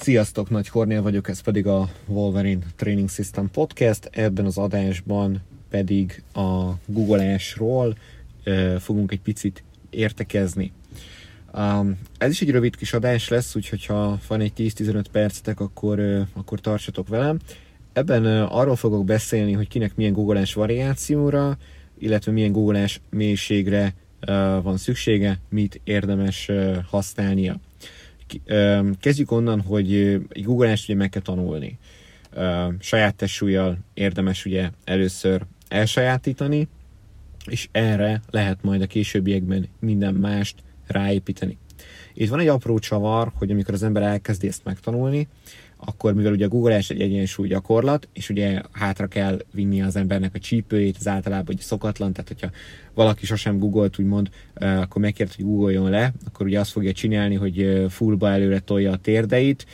Sziasztok, Nagy Kornél vagyok, ez pedig a Wolverine Training System Podcast. Ebben az adásban pedig a googleásról uh, fogunk egy picit értekezni. Um, ez is egy rövid kis adás lesz, úgyhogy ha van egy 10-15 percetek, akkor, uh, akkor tartsatok velem. Ebben uh, arról fogok beszélni, hogy kinek milyen googleás variációra, illetve milyen googleás mélységre van szüksége, mit érdemes használnia. Kezdjük onnan, hogy egy googleást ugye meg kell tanulni. Saját testsúlyjal érdemes ugye először elsajátítani, és erre lehet majd a későbbiekben minden mást ráépíteni. Itt van egy apró csavar, hogy amikor az ember elkezdi ezt megtanulni, akkor mivel ugye a googleás egy egyensúly gyakorlat, és ugye hátra kell vinni az embernek a csípőjét, az általában ugye szokatlan, tehát hogyha valaki sosem googolt, úgymond, akkor megkért, hogy googoljon le, akkor ugye azt fogja csinálni, hogy fullba előre tolja a térdeit,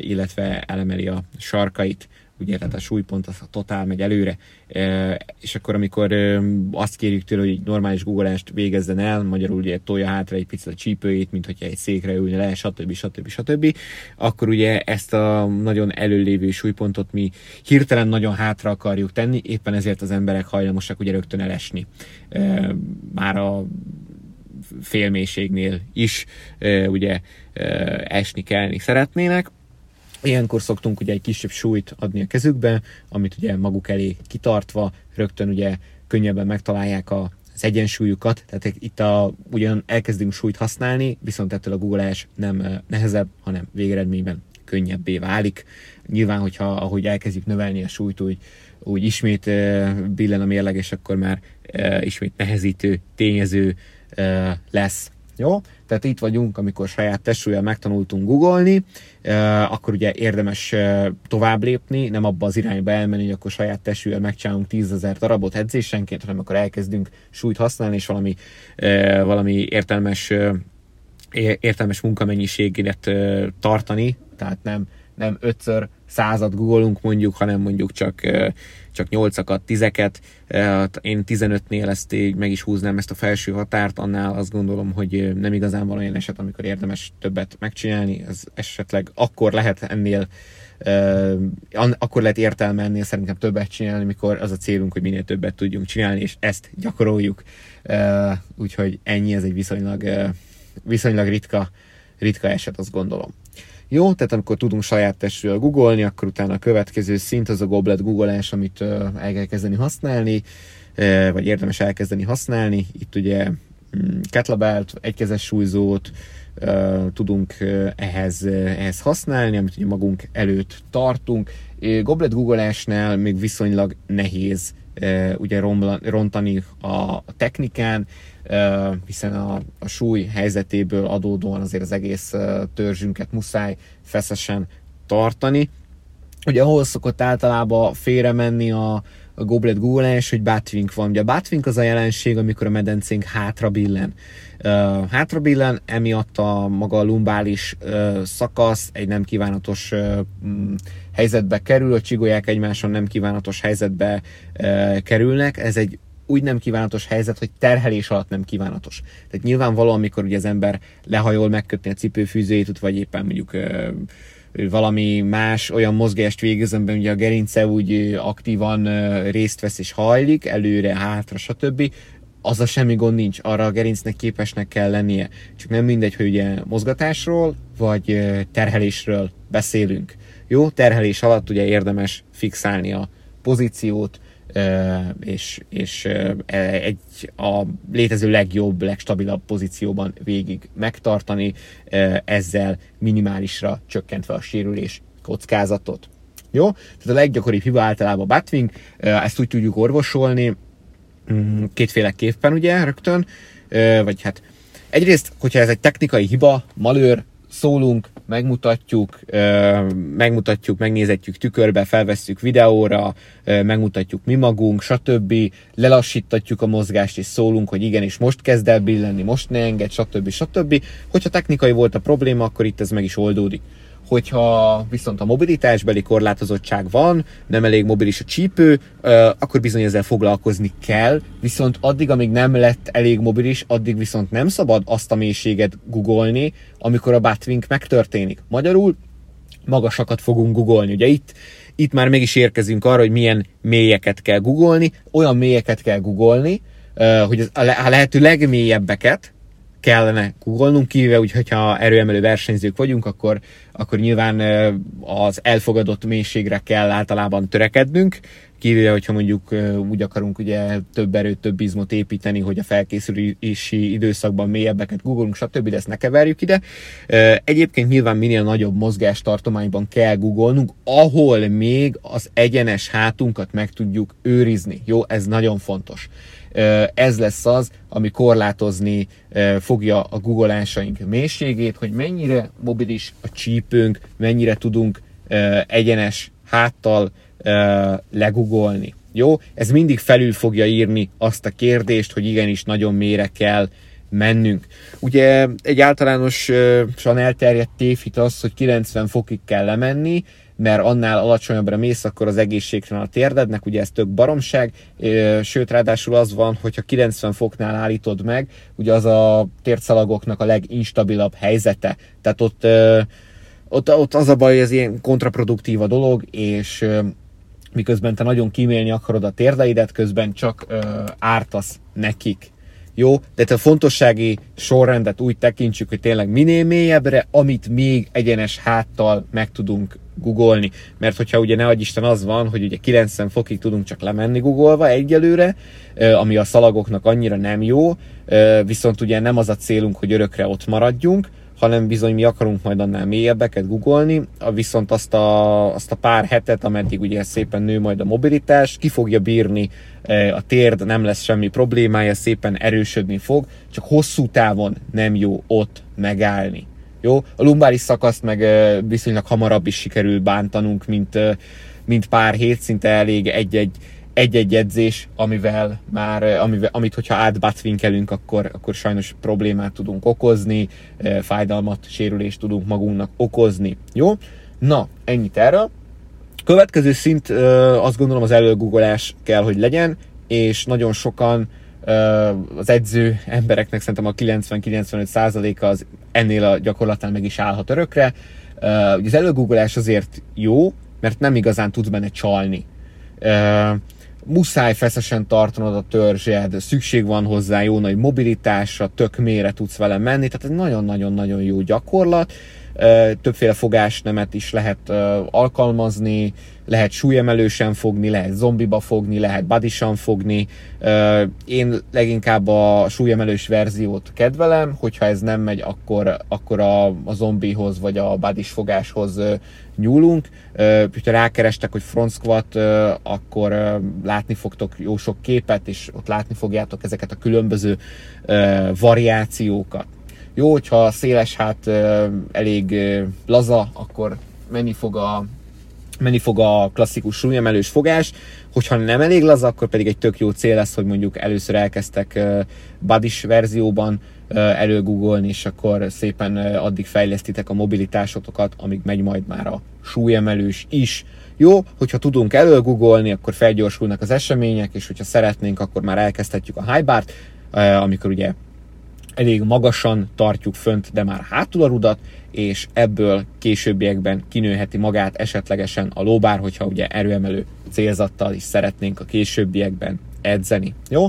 illetve elemeli a sarkait ugye, tehát a súlypont az a totál megy előre, e, és akkor amikor azt kérjük tőle, hogy normális googolást végezzen el, magyarul ugye tolja hátra egy picit a csípőjét, mint hogyha egy székre ülne le, stb. stb. stb. akkor ugye ezt a nagyon előlévő súlypontot mi hirtelen nagyon hátra akarjuk tenni, éppen ezért az emberek hajlamosak ugye rögtön elesni. E, már a félmélységnél is e, ugye esni kellni szeretnének, Ilyenkor szoktunk ugye egy kisebb súlyt adni a kezükbe, amit ugye maguk elé kitartva rögtön ugye könnyebben megtalálják a, az egyensúlyukat, tehát itt a, ugyan elkezdünk súlyt használni, viszont ettől a googleás nem nehezebb, hanem végeredményben könnyebbé válik. Nyilván, hogyha ahogy elkezdjük növelni a súlyt, úgy, úgy ismét billen a mérleg, és akkor már ismét nehezítő tényező lesz jó? Tehát itt vagyunk, amikor saját testsúlyjal megtanultunk googolni, akkor ugye érdemes tovább lépni, nem abba az irányba elmenni, hogy akkor saját testsúlyjal megcsinálunk 10 ezer darabot edzésenként, hanem akkor elkezdünk súlyt használni, és valami, valami értelmes értelmes munkamennyiséget tartani, tehát nem, nem ötször százat googolunk mondjuk, hanem mondjuk csak, csak nyolcakat, tizeket. Én 15-nél ezt így meg is húznám ezt a felső határt, annál azt gondolom, hogy nem igazán van olyan eset, amikor érdemes többet megcsinálni. Ez esetleg akkor lehet ennél akkor lehet értelme ennél szerintem többet csinálni, mikor az a célunk, hogy minél többet tudjunk csinálni, és ezt gyakoroljuk. Úgyhogy ennyi, ez egy viszonylag, viszonylag ritka, ritka eset, azt gondolom. Jó, tehát amikor tudunk saját testről googolni, akkor utána a következő szint az a goblet googolás, amit el kell kezdeni használni, vagy érdemes elkezdeni használni. Itt ugye mm, kettlebelt, egykezes súlyzót tudunk ehhez, ehhez használni, amit ugye magunk előtt tartunk. Goblet googolásnál még viszonylag nehéz ugye rontani a technikán, hiszen a, a súly helyzetéből adódóan azért az egész törzsünket muszáj feszesen tartani. Ugye ahol szokott általában félre menni a, a goblet googleás, hogy batwing van. Ugye a batwing az a jelenség, amikor a medencénk hátra billen. Uh, hátra billen, emiatt a maga a lumbális szakasz egy nem kívánatos helyzetbe kerül, a csigolyák egymáson nem kívánatos helyzetbe uh, kerülnek. Ez egy úgy nem kívánatos helyzet, hogy terhelés alatt nem kívánatos. Tehát nyilvánvalóan, amikor ugye az ember lehajol megkötni a cipőfűzőjét, vagy éppen mondjuk ö, valami más olyan mozgást végez, amiben ugye a gerince úgy aktívan ö, részt vesz és hajlik, előre, hátra, stb., az a semmi gond nincs, arra a gerincnek képesnek kell lennie. Csak nem mindegy, hogy ugye mozgatásról, vagy terhelésről beszélünk. Jó, terhelés alatt ugye érdemes fixálni a pozíciót, és, és egy a létező legjobb, legstabilabb pozícióban végig megtartani, ezzel minimálisra csökkentve a sérülés kockázatot. Jó? Tehát a leggyakoribb hiba általában a batwing, ezt úgy tudjuk orvosolni, mm, kétféleképpen ugye rögtön, vagy hát egyrészt, hogyha ez egy technikai hiba, malőr, szólunk, megmutatjuk, megmutatjuk, megnézetjük tükörbe, felvesszük videóra, megmutatjuk mi magunk, stb. Lelassítatjuk a mozgást, és szólunk, hogy igenis most kezd el billenni, most ne enged, stb. stb. Hogyha technikai volt a probléma, akkor itt ez meg is oldódik hogyha viszont a mobilitásbeli korlátozottság van, nem elég mobilis a csípő, akkor bizony ezzel foglalkozni kell, viszont addig, amíg nem lett elég mobilis, addig viszont nem szabad azt a mélységet googolni, amikor a batwing megtörténik. Magyarul magasakat fogunk googolni. Ugye itt, itt már mégis érkezünk arra, hogy milyen mélyeket kell googolni, olyan mélyeket kell googolni, hogy a lehető legmélyebbeket, kellene googolnunk, kivéve úgy, hogyha erőemelő versenyzők vagyunk, akkor, akkor nyilván az elfogadott mélységre kell általában törekednünk, kivéve, hogyha mondjuk úgy akarunk ugye több erőt, több izmot építeni, hogy a felkészülési időszakban mélyebbeket googolunk, stb., de ezt ne keverjük ide. Egyébként nyilván minél nagyobb mozgástartományban kell googolnunk, ahol még az egyenes hátunkat meg tudjuk őrizni. Jó, ez nagyon fontos ez lesz az, ami korlátozni fogja a googolásaink mélységét, hogy mennyire mobilis a csípőnk, mennyire tudunk egyenes háttal legugolni. Jó? Ez mindig felül fogja írni azt a kérdést, hogy igenis nagyon mélyre kell mennünk. Ugye egy általánosan elterjedt tévhit az, hogy 90 fokig kell lemenni, mert annál alacsonyabbra mész, akkor az egészségtelen a térdednek, ugye ez tök baromság, sőt ráadásul az van, hogyha 90 foknál állítod meg, ugye az a térszalagoknak a leginstabilabb helyzete, tehát ott, ott, ott az a baj, hogy ez ilyen kontraproduktív a dolog, és miközben te nagyon kímélni akarod a térdeidet, közben csak ártasz nekik. Jó, de a fontossági sorrendet úgy tekintsük, hogy tényleg minél mélyebbre, amit még egyenes háttal meg tudunk googolni. Mert hogyha ugye ne Isten az van, hogy ugye 90 fokig tudunk csak lemenni googolva egyelőre, ami a szalagoknak annyira nem jó, viszont ugye nem az a célunk, hogy örökre ott maradjunk, hanem bizony mi akarunk majd annál mélyebbeket googolni, viszont azt a, azt a pár hetet, ameddig ugye szépen nő majd a mobilitás, ki fogja bírni a térd, nem lesz semmi problémája, szépen erősödni fog, csak hosszú távon nem jó ott megállni. Jó? A lumbáris szakaszt meg viszonylag hamarabb is sikerül bántanunk, mint, mint pár hét, szinte elég egy-egy egy-egy edzés, amivel már, amivel, amit hogyha átbacvinkelünk, akkor, akkor sajnos problémát tudunk okozni, fájdalmat, sérülést tudunk magunknak okozni. Jó? Na, ennyit erről. Következő szint azt gondolom az előgugolás kell, hogy legyen, és nagyon sokan az edző embereknek szerintem a 90-95%-a az ennél a gyakorlatnál meg is állhat örökre. Az előgugolás azért jó, mert nem igazán tudsz benne csalni muszáj feszesen tartanod a törzsed, szükség van hozzá jó nagy mobilitásra, tök mélyre tudsz vele menni, tehát ez nagyon-nagyon-nagyon jó gyakorlat. Többféle fogásnemet is lehet alkalmazni, lehet súlyemelősen fogni, lehet zombiba fogni, lehet badisan fogni. Én leginkább a súlyemelős verziót kedvelem, hogyha ez nem megy, akkor, akkor a, a zombihoz vagy a badis fogáshoz nyúlunk. Ha rákerestek, hogy front squat, akkor látni fogtok jó sok képet, és ott látni fogjátok ezeket a különböző variációkat. Jó, hogyha széles hát elég laza, akkor menni fog a menni fog a klasszikus súlyemelős fogás, hogyha nem elég laza, akkor pedig egy tök jó cél lesz, hogy mondjuk először elkezdtek badis verzióban előgoogolni, és akkor szépen addig fejlesztitek a mobilitásotokat, amíg megy majd már a súlyemelős is. Jó, hogyha tudunk előgoogolni, akkor felgyorsulnak az események, és hogyha szeretnénk, akkor már elkezdhetjük a high bar amikor ugye elég magasan tartjuk fönt, de már hátul a rudat, és ebből későbbiekben kinőheti magát esetlegesen a lóbár, hogyha ugye erőemelő célzattal is szeretnénk a későbbiekben edzeni. Jó?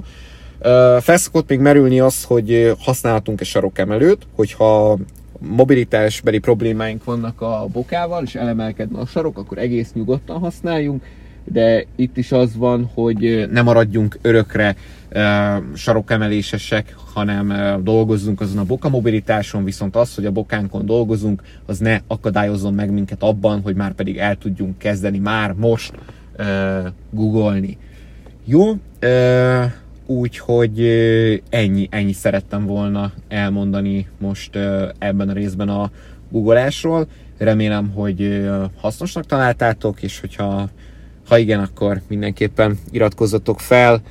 Felszokott még merülni az, hogy használhatunk-e sarokemelőt, hogyha mobilitásbeli problémáink vannak a bokával, és elemelkedne a sarok, akkor egész nyugodtan használjunk, de itt is az van, hogy ne maradjunk örökre sarokemelésesek, hanem dolgozzunk azon a boka mobilitáson, viszont az, hogy a bokánkon dolgozunk, az ne akadályozzon meg minket abban, hogy már pedig el tudjunk kezdeni már most uh, googolni. Jó, uh, úgyhogy uh, ennyi, ennyi szerettem volna elmondani most uh, ebben a részben a googolásról. Remélem, hogy hasznosnak találtátok, és hogyha ha igen, akkor mindenképpen iratkozzatok fel,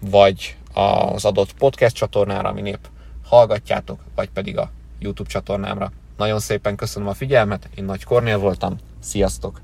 vagy az adott podcast csatornára, aminépp hallgatjátok, vagy pedig a YouTube csatornámra. Nagyon szépen köszönöm a figyelmet, én Nagy Kornél voltam, sziasztok!